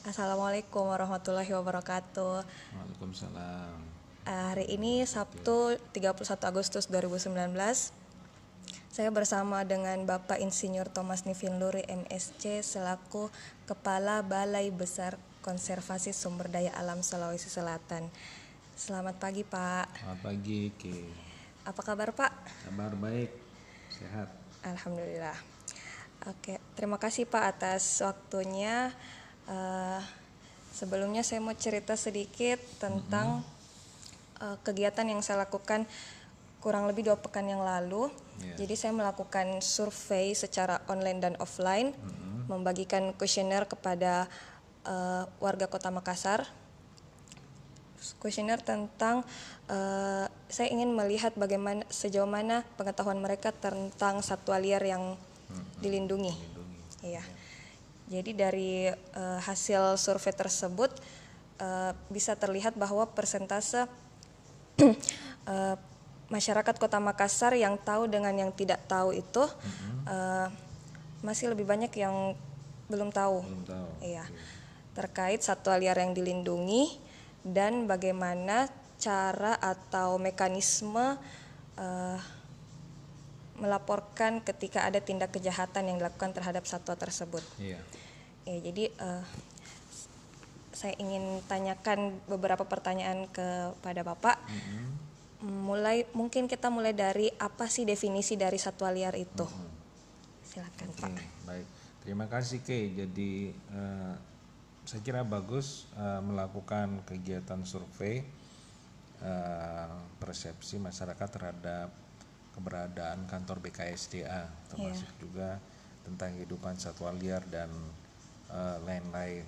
Assalamualaikum warahmatullahi wabarakatuh. Waalaikumsalam. Eh, hari ini Sabtu 31 Agustus 2019. Saya bersama dengan Bapak Insinyur Thomas Nivin Luri MSC selaku Kepala Balai Besar Konservasi Sumber Daya Alam Sulawesi Selatan. Selamat pagi Pak. Selamat pagi, Ki. Apa kabar Pak? Kabar baik, sehat. Alhamdulillah. Oke, terima kasih Pak atas waktunya. Eh, sebelumnya saya mau cerita sedikit tentang eh, kegiatan yang saya lakukan kurang lebih dua pekan yang lalu. Iya. Jadi saya melakukan survei secara online dan offline, membagikan kuesioner kepada eh, warga Kota Makassar kuesioner tentang eh, saya ingin melihat bagaimana sejauh mana pengetahuan mereka tentang satwa liar yang dilindungi. Iya. Jadi dari eh, hasil survei tersebut eh, bisa terlihat bahwa persentase eh, masyarakat Kota Makassar yang tahu dengan yang tidak tahu itu eh, masih lebih banyak yang belum tahu. Belum tahu. Iya. Terkait satwa liar yang dilindungi dan bagaimana cara atau mekanisme eh, melaporkan ketika ada tindak kejahatan yang dilakukan terhadap satwa tersebut. Iya. Ya, jadi eh, saya ingin tanyakan beberapa pertanyaan kepada Bapak. Mulai mungkin kita mulai dari apa sih definisi dari satwa liar itu? Silakan Oke, Pak. baik. Terima kasih, Ki. Jadi eh, saya kira bagus eh, melakukan kegiatan survei eh, persepsi masyarakat terhadap keberadaan kantor BKSDA, termasuk juga tentang kehidupan satwa liar dan eh, lain-lain.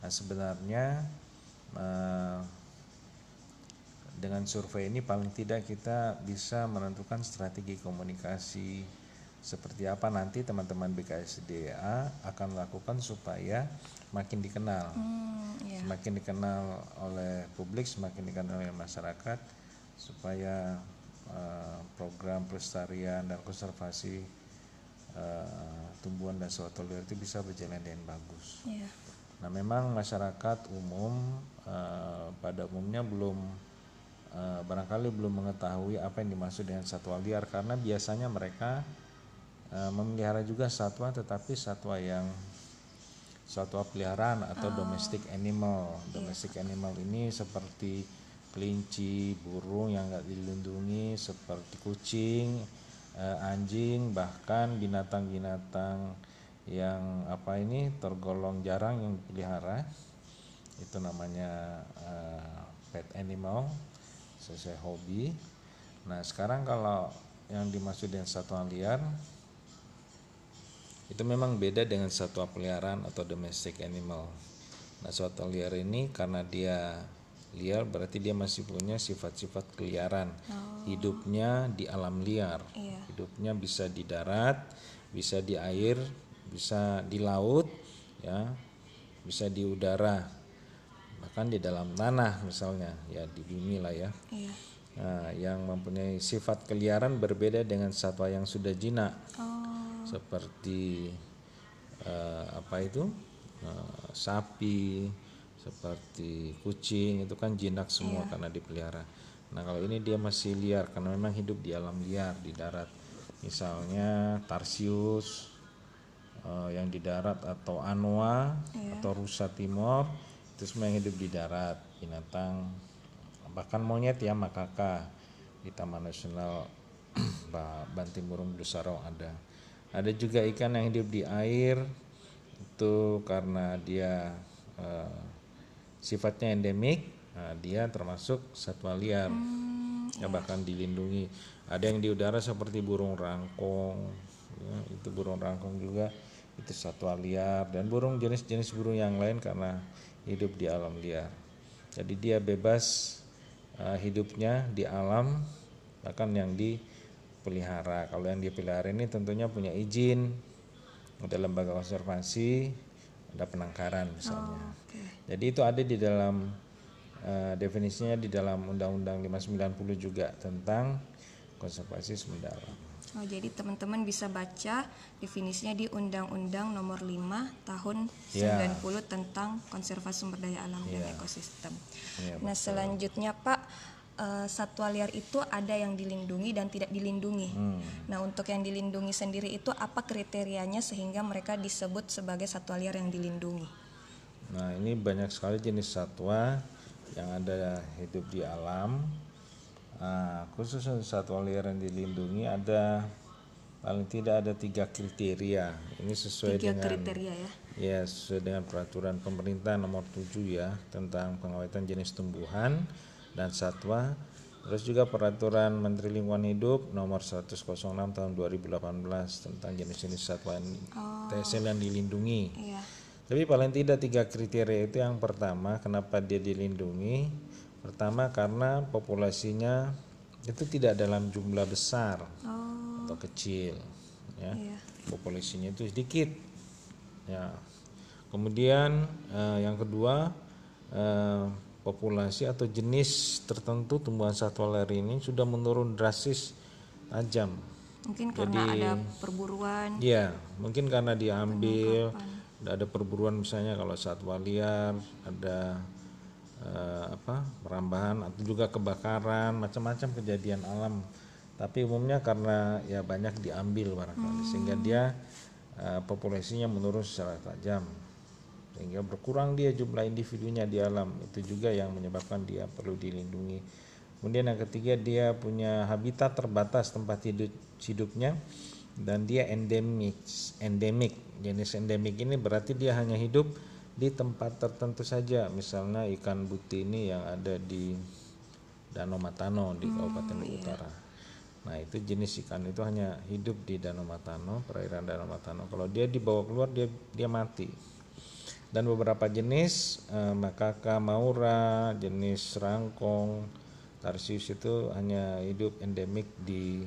Nah, sebenarnya eh, dengan survei ini paling tidak kita bisa menentukan strategi komunikasi seperti apa nanti teman-teman BKSDA akan lakukan supaya makin dikenal. Hmm, ya. Semakin dikenal oleh publik, semakin dikenal oleh masyarakat supaya eh, program pelestarian dan konservasi eh, tumbuhan dan satwa liar itu bisa berjalan dengan bagus. Ya. Nah, memang masyarakat umum eh, pada umumnya belum eh, barangkali belum mengetahui apa yang dimaksud dengan satwa liar karena biasanya mereka eh, memelihara juga satwa tetapi satwa yang satwa peliharaan atau domestic animal. Domestic animal ini seperti kelinci, burung yang nggak dilindungi, seperti kucing, eh, anjing, bahkan binatang-binatang yang apa ini tergolong jarang yang dipelihara itu namanya eh, pet animal sesuai hobi. Nah sekarang kalau yang dimaksud dengan satwa liar itu memang beda dengan satwa peliharaan atau domestic animal. Nah satwa liar ini karena dia liar berarti dia masih punya sifat-sifat keliaran. Hidupnya di alam liar. Iya. Hidupnya bisa di darat, bisa di air, bisa di laut, ya, bisa di udara, bahkan di dalam tanah misalnya, ya di bumi lah ya. Iya. Nah, yang mempunyai sifat keliaran berbeda dengan satwa yang sudah jinak, Oh, seperti eh, apa itu Eh, sapi, seperti kucing itu kan jinak semua karena dipelihara. Nah kalau ini dia masih liar karena memang hidup di alam liar di darat. Misalnya tarsius eh, yang di darat atau anoa atau rusa timor itu semua yang hidup di darat binatang bahkan monyet ya makaka di Taman Nasional Ba- Bantimurung Busarau ada. Ada juga ikan yang hidup di air itu karena dia eh, sifatnya endemik, nah, dia termasuk satwa liar. ya bahkan dilindungi. Ada yang di udara seperti burung rangkong, ya, itu burung rangkong juga itu satwa liar dan burung jenis-jenis burung yang lain karena hidup di alam liar. Jadi dia bebas eh, hidupnya di alam bahkan yang dipelihara. Kalau yang dipelihara ini tentunya punya izin ada lembaga konservasi, ada penangkaran misalnya. oke. Jadi itu ada di dalam eh, definisinya di dalam Undang-Undang 590 juga tentang konservasi sumber daya alam. Oh, jadi teman-teman bisa baca definisinya di Undang-Undang Nomor 5 Tahun Ya. 90 tentang konservasi sumber daya alam dan Ya. ekosistem. Ya, nah, selanjutnya Pak, eh, satwa liar itu ada yang dilindungi dan tidak dilindungi. Hmm. Nah, untuk yang dilindungi sendiri itu apa kriterianya sehingga mereka disebut sebagai satwa liar yang dilindungi? Nah, ini banyak sekali jenis satwa yang ada hidup di alam. Nah, khusus untuk satwa liar yang dilindungi ada paling tidak ada tiga kriteria. Ini sesuai Tiga dengan kriteria ya. ya sesuai dengan peraturan pemerintah nomor 7 ya tentang pengawetan jenis tumbuhan dan satwa. Terus juga peraturan Menteri Lingkungan Hidup nomor 106 tahun 2018 tentang jenis-jenis satwa yang TSL yang dilindungi. Iya. Tapi paling tidak tiga kriteria itu yang pertama kenapa dia dilindungi? Pertama karena populasinya itu tidak dalam jumlah besar Oh, atau kecil, ya. iya. Populasinya itu sedikit, ya. Kemudian eh, yang kedua eh, populasi atau jenis tertentu tumbuhan satwa liar ini sudah menurun drastis tajam. Mungkin karena ada perburuan. Iya, mungkin karena diambil, ada perburuan misalnya kalau satwa liar, ada eh, apa perambahan atau juga kebakaran, macam-macam kejadian alam. Tapi umumnya karena ya banyak diambil barangkali, sehingga dia eh, populasinya menurun secara tajam, sehingga berkurang dia jumlah individunya di alam. Itu juga yang menyebabkan dia perlu dilindungi. Kemudian yang ketiga dia punya habitat terbatas tempat hidup hidupnya dan dia endemik. Endemik jenis endemik ini berarti dia hanya hidup di tempat tertentu saja. Misalnya ikan buti ini yang ada di Danau Matano di Kabupaten Utara. Nah itu jenis ikan itu hanya hidup di Danau Matano, perairan Danau Matano. Kalau dia dibawa keluar dia dia mati dan beberapa jenis eh, makaka maura, jenis rangkong, tarsius itu hanya hidup endemik di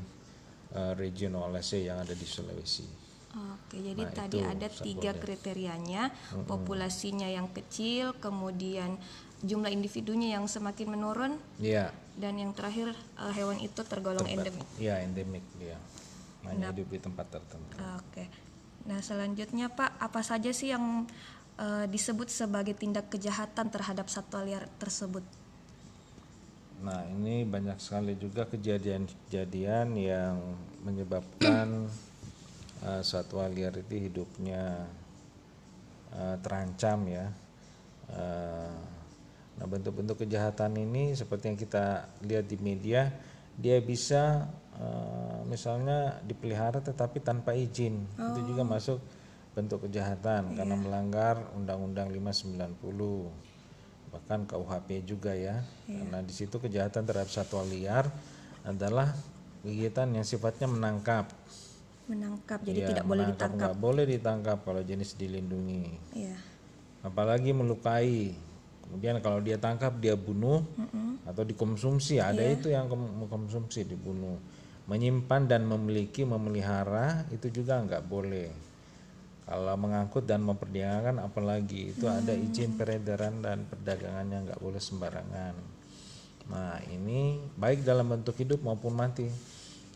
eh, region Olese yang ada di Sulawesi. Oke, jadi Nah, tadi ada tiga kriterianya, populasinya yang kecil, kemudian jumlah individunya yang semakin menurun, Iya, dan yang terakhir eh, hewan itu tergolong endemik. iya endemik dia. Hanya hidup di tempat tertentu. Oke. Nah, selanjutnya Pak, apa saja sih yang eh, disebut sebagai tindak kejahatan terhadap satwa liar tersebut? Nah, ini banyak sekali juga kejadian-kejadian yang menyebabkan eh, satwa liar itu hidupnya eh, terancam ya. Eh, nah, bentuk-bentuk kejahatan ini seperti yang kita lihat di media, dia bisa eh, misalnya dipelihara tetapi tanpa izin. Itu juga masuk bentuk kejahatan karena melanggar Undang-Undang 590 bahkan KUHP juga ya. Karena di situ kejahatan terhadap satwa liar adalah kegiatan yang sifatnya menangkap. Menangkap, jadi Ya, tidak boleh menangkap. ditangkap. nggak boleh ditangkap kalau jenis dilindungi. Iya. apalagi melukai. Kemudian kalau dia tangkap dia bunuh atau dikonsumsi. Ada itu yang mengkonsumsi dibunuh. Menyimpan dan memiliki memelihara itu juga nggak boleh kalau mengangkut dan memperdagangkan apalagi itu ada izin peredaran dan perdagangannya nggak boleh sembarangan. Nah ini baik dalam bentuk hidup maupun mati.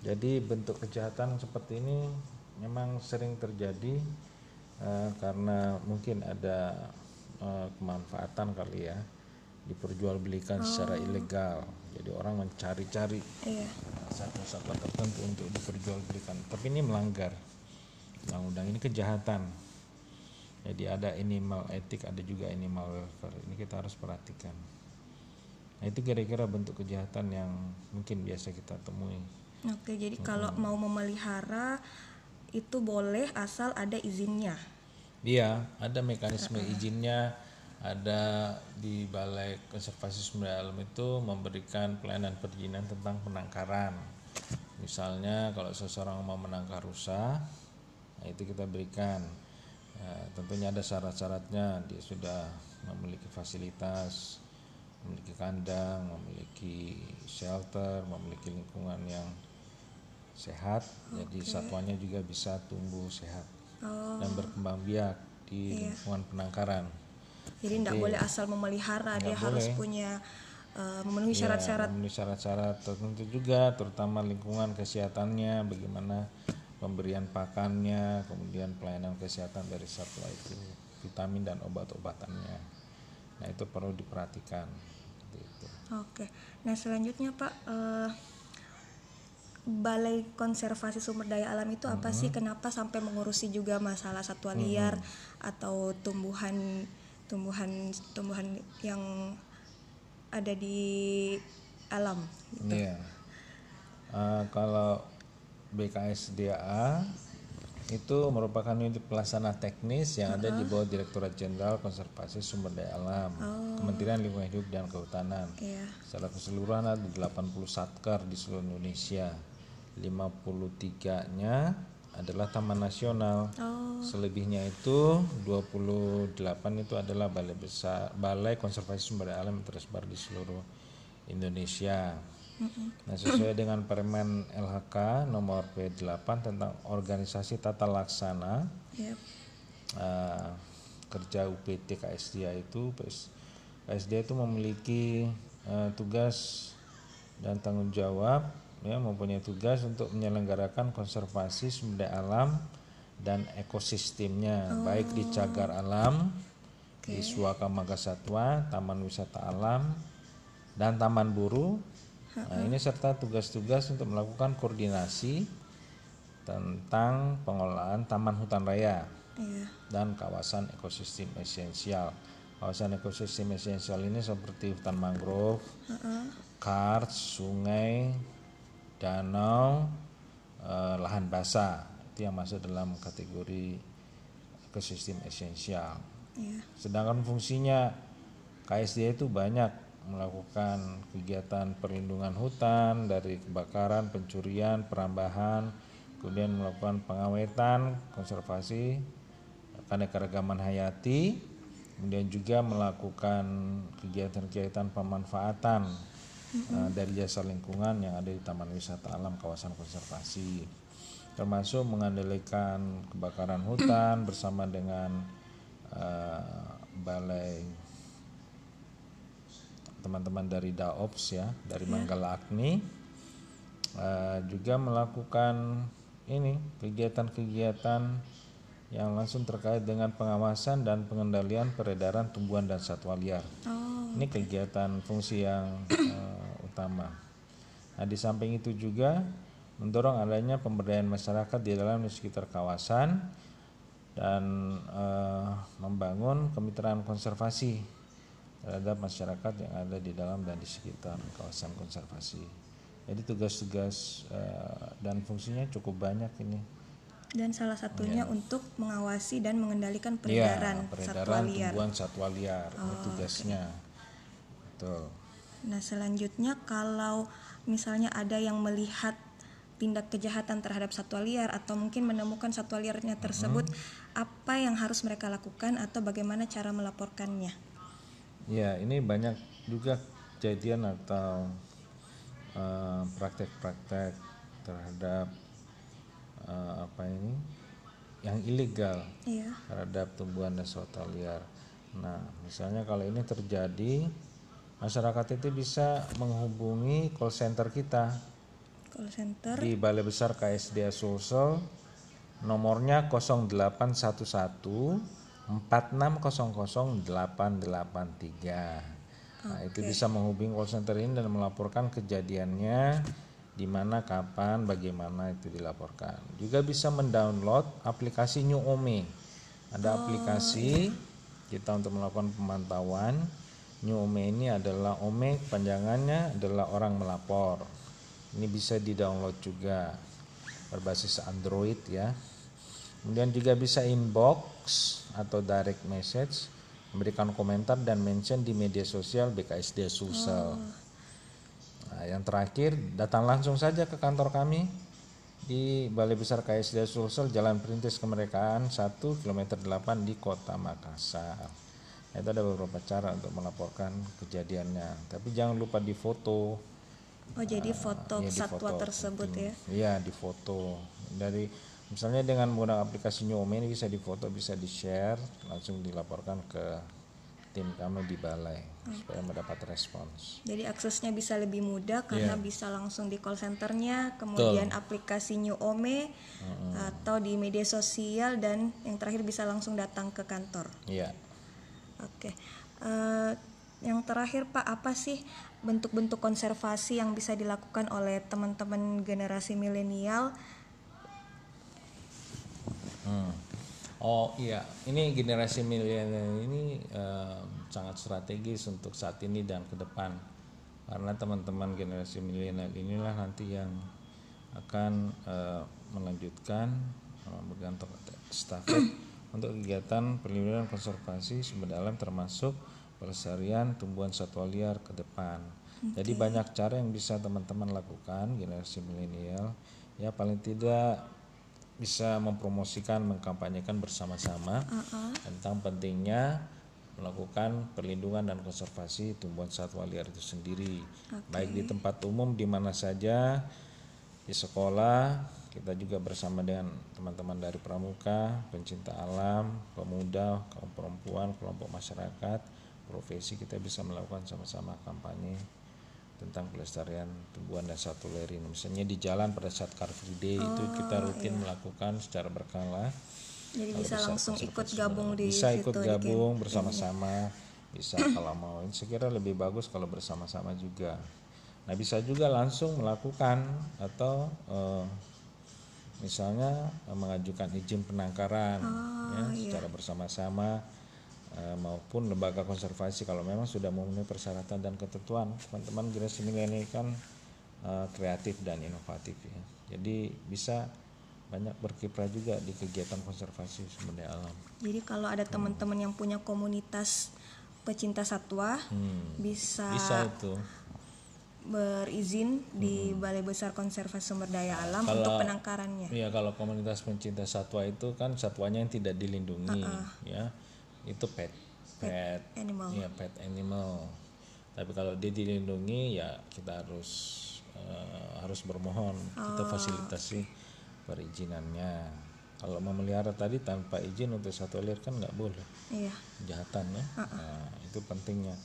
Jadi bentuk kejahatan seperti ini memang sering terjadi eh, karena mungkin ada eh, kemanfaatan kali ya diperjualbelikan secara ilegal. Jadi orang mencari-cari Iya. satwa-satwa tertentu untuk diperjualbelikan. Tapi ini melanggar undang-undang ini kejahatan. Jadi ada animal etik ada juga animal welfare. Ini kita harus perhatikan. Nah itu kira-kira bentuk kejahatan yang mungkin biasa kita temui. Oke, jadi kalau mau memelihara itu boleh asal ada izinnya. Iya, ada mekanisme izinnya, ada di Balai Konservasi Sumber Daya Alam itu memberikan pelayanan perizinan tentang penangkaran. Misalnya kalau seseorang mau menangkar rusa, itu kita berikan. Ya, tentunya ada syarat-syaratnya, dia sudah memiliki fasilitas, memiliki kandang, memiliki shelter, memiliki lingkungan yang sehat, jadi satwanya juga bisa tumbuh sehat Oh, dan berkembang biak di lingkungan penangkaran. jadi tidak boleh asal memelihara, dia harus punya eh, memenuhi Ya, syarat-syarat. memenuhi syarat-syarat tertentu juga terutama lingkungan kesehatannya bagaimana pemberian pakannya kemudian pelayanan kesehatan dari satwa itu vitamin dan obat-obatannya nah itu perlu diperhatikan Seperti itu. Oke, nah selanjutnya Pak, eh, Balai Konservasi Sumber Daya Alam itu apa sih? Kenapa sampai mengurusi juga masalah satwa liar atau tumbuhan, tumbuhan, tumbuhan yang ada di alam? Iya. Eh, kalau BKSDA itu merupakan unit pelaksana teknis yang ada di bawah Direktorat Jenderal Konservasi Sumber Daya Alam, Kementerian Lingkungan Hidup dan Kehutanan. Iya. Secara keseluruhan ada 80 satker di seluruh Indonesia. 53-nya adalah taman nasional. Oh, Selebihnya itu 28 itu adalah balai besar balai konservasi sumber daya alam yang tersebar di seluruh Indonesia. Nah, sesuai dengan Permen LHK nomor P8 tentang organisasi tata laksana iya. eh, kerja UPT KSDA itu KSDA itu memiliki eh, tugas dan tanggung jawab ya mempunyai tugas untuk menyelenggarakan konservasi sumber daya alam dan ekosistemnya baik di cagar alam di Suaka Magasatwa, Taman Wisata Alam dan Taman Buru. Nah, ini serta tugas-tugas untuk melakukan koordinasi tentang pengelolaan taman hutan raya Iya. dan kawasan ekosistem esensial. Kawasan ekosistem esensial ini seperti hutan mangrove, kars, sungai, danau, eh, lahan basah itu yang masuk dalam kategori ekosistem esensial. Iya. Sedangkan fungsinya KSDA itu banyak melakukan kegiatan perlindungan hutan dari kebakaran, pencurian, perambahan, kemudian melakukan pengawetan, konservasi keanekaragaman hayati, kemudian juga melakukan kegiatan-kegiatan pemanfaatan eh, dari jasa lingkungan yang ada di Taman Wisata Alam kawasan konservasi, termasuk mengandalkan kebakaran hutan bersama dengan eh, balai teman-teman dari Daops ya dari Manggala Agni eh, juga melakukan ini kegiatan-kegiatan yang langsung terkait dengan pengawasan dan pengendalian peredaran tumbuhan dan satwa liar. Oh, Ini kegiatan fungsi yang eh, utama. Nah, di samping itu juga mendorong adanya pemberdayaan masyarakat di dalam dan sekitar kawasan dan eh, membangun kemitraan konservasi terhadap masyarakat yang ada di dalam dan di sekitar kawasan konservasi. Jadi tugas-tugas eh, dan fungsinya cukup banyak ini. dan salah satunya untuk mengawasi dan mengendalikan Iya, peredaran, satwa peredaran liar. tumbuhan satwa liar. Ini tugasnya. Betul. Nah, selanjutnya kalau misalnya ada yang melihat tindak kejahatan terhadap satwa liar atau mungkin menemukan satwa liarnya tersebut, apa yang harus mereka lakukan atau bagaimana cara melaporkannya? Ya, ini banyak juga kejadian atau eh, praktek-praktek terhadap eh, apa ini yang ilegal Iya. terhadap tumbuhan dan satwa liar. Nah, misalnya kalau ini terjadi, masyarakat itu bisa menghubungi call center kita Call center di Balai Besar KSDA Sulsel nomornya 0811 4600 883. Nah, itu bisa menghubungi call center ini dan melaporkan kejadiannya di mana, kapan, bagaimana itu dilaporkan. Juga bisa mendownload aplikasi New Ome. Ada aplikasi kita untuk melakukan pemantauan. New Ome ini adalah Ome panjangannya adalah orang melapor. Ini bisa di-download juga berbasis Android ya. Kemudian juga bisa inbox atau direct message, memberikan komentar dan mention di media sosial BKSD Sulsel. Nah, yang terakhir datang langsung saja ke kantor kami di Balai Besar KSD Sulsel Jalan Perintis Kemerdekaan 1 km 8 di Kota Makassar. Nah, itu ada beberapa cara untuk melaporkan kejadiannya. Tapi jangan lupa difoto. Oh, jadi foto Iya, di satwa foto. tersebut ya. Iya, di foto. Dari misalnya dengan menggunakan aplikasi New Home ini bisa difoto, bisa di-share, langsung dilaporkan ke tim kami di balai supaya mendapat respons. Jadi aksesnya bisa lebih mudah karena bisa langsung di call centernya, kemudian aplikasi New Ome atau di media sosial dan yang terakhir bisa langsung datang ke kantor. Iya. Oke, Eh, yang terakhir Pak apa sih bentuk-bentuk konservasi yang bisa dilakukan oleh teman-teman generasi milenial? Hmm. Oh iya, ini generasi milenial ini eh, sangat strategis untuk saat ini dan ke depan. Karena teman-teman generasi milenial inilah nanti yang akan eh, melanjutkan eh, bergantung stafet untuk kegiatan perlindungan konservasi sumber alam termasuk pelestarian tumbuhan satwa liar ke depan. Jadi banyak cara yang bisa teman-teman lakukan generasi milenial ya paling tidak bisa mempromosikan mengkampanyekan bersama-sama tentang pentingnya melakukan perlindungan dan konservasi tumbuhan satwa liar itu sendiri. Baik di tempat umum di mana saja di sekolah kita juga bersama dengan teman-teman dari pramuka pencinta alam pemuda kaum perempuan kelompok masyarakat profesi kita bisa melakukan sama-sama kampanye tentang pelestarian tumbuhan dan satwa liar ini. Misalnya di jalan pada saat Car Free Day itu kita rutin melakukan secara berkala. Jadi Kalau bisa langsung ikut gabung di bisa situ ikut di gabung bersama-sama. Bisa kalau mau. Ini saya kira lebih bagus kalau bersama-sama juga. Nah bisa juga langsung melakukan atau eh, misalnya eh, mengajukan izin penangkaran ya secara bersama-sama maupun lembaga konservasi kalau memang sudah memenuhi persyaratan dan ketentuan. Teman-teman generasi milenial kan eh, kreatif dan inovatif ya. Jadi bisa banyak berkiprah juga di kegiatan konservasi sumber daya alam. Jadi kalau ada teman-teman yang punya komunitas pecinta satwa bisa, Hmm. bisa itu. berizin di Balai Besar Konservasi Sumber Daya Alam untuk penangkarannya. Iya kalau komunitas pencinta satwa itu kan satwanya yang tidak dilindungi ya itu pet pet Animal. ya pet animal. Tapi kalau dia dilindungi ya kita harus eh, harus bermohon. Kita fasilitasi perizinannya. Kalau memelihara tadi tanpa izin untuk satwa liar kan nggak boleh. Iya. kejahatan ya. Nah, itu pentingnya.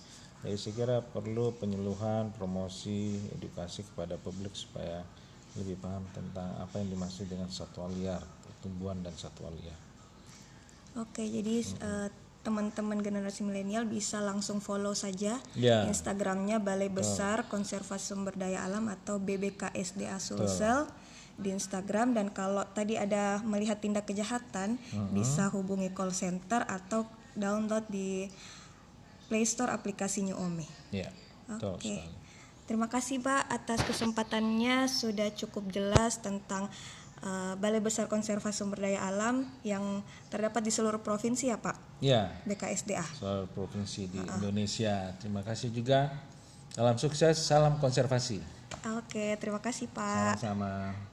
Jadi saya kira perlu penyuluhan promosi edukasi kepada publik supaya lebih paham tentang apa yang dimaksud dengan satwa liar tumbuhan dan satwa liar. Oke, jadi eh, teman-teman generasi milenial bisa langsung follow saja Ya. Instagramnya Balai Besar Konservasi Sumber Daya Alam atau BBKSDA Sulsel di Instagram dan kalau tadi ada melihat tindak kejahatan bisa hubungi call center atau download di Play Store aplikasi New Ome. ya betul Oke. sekali. Terima kasih Pak atas kesempatannya sudah cukup jelas tentang eh, Balai Besar Konservasi Sumber Daya Alam yang terdapat di seluruh provinsi ya Pak ya BKSDA. soal provinsi di Indonesia. Terima kasih juga. Salam sukses salam konservasi. Oke, terima kasih Pak. sama-sama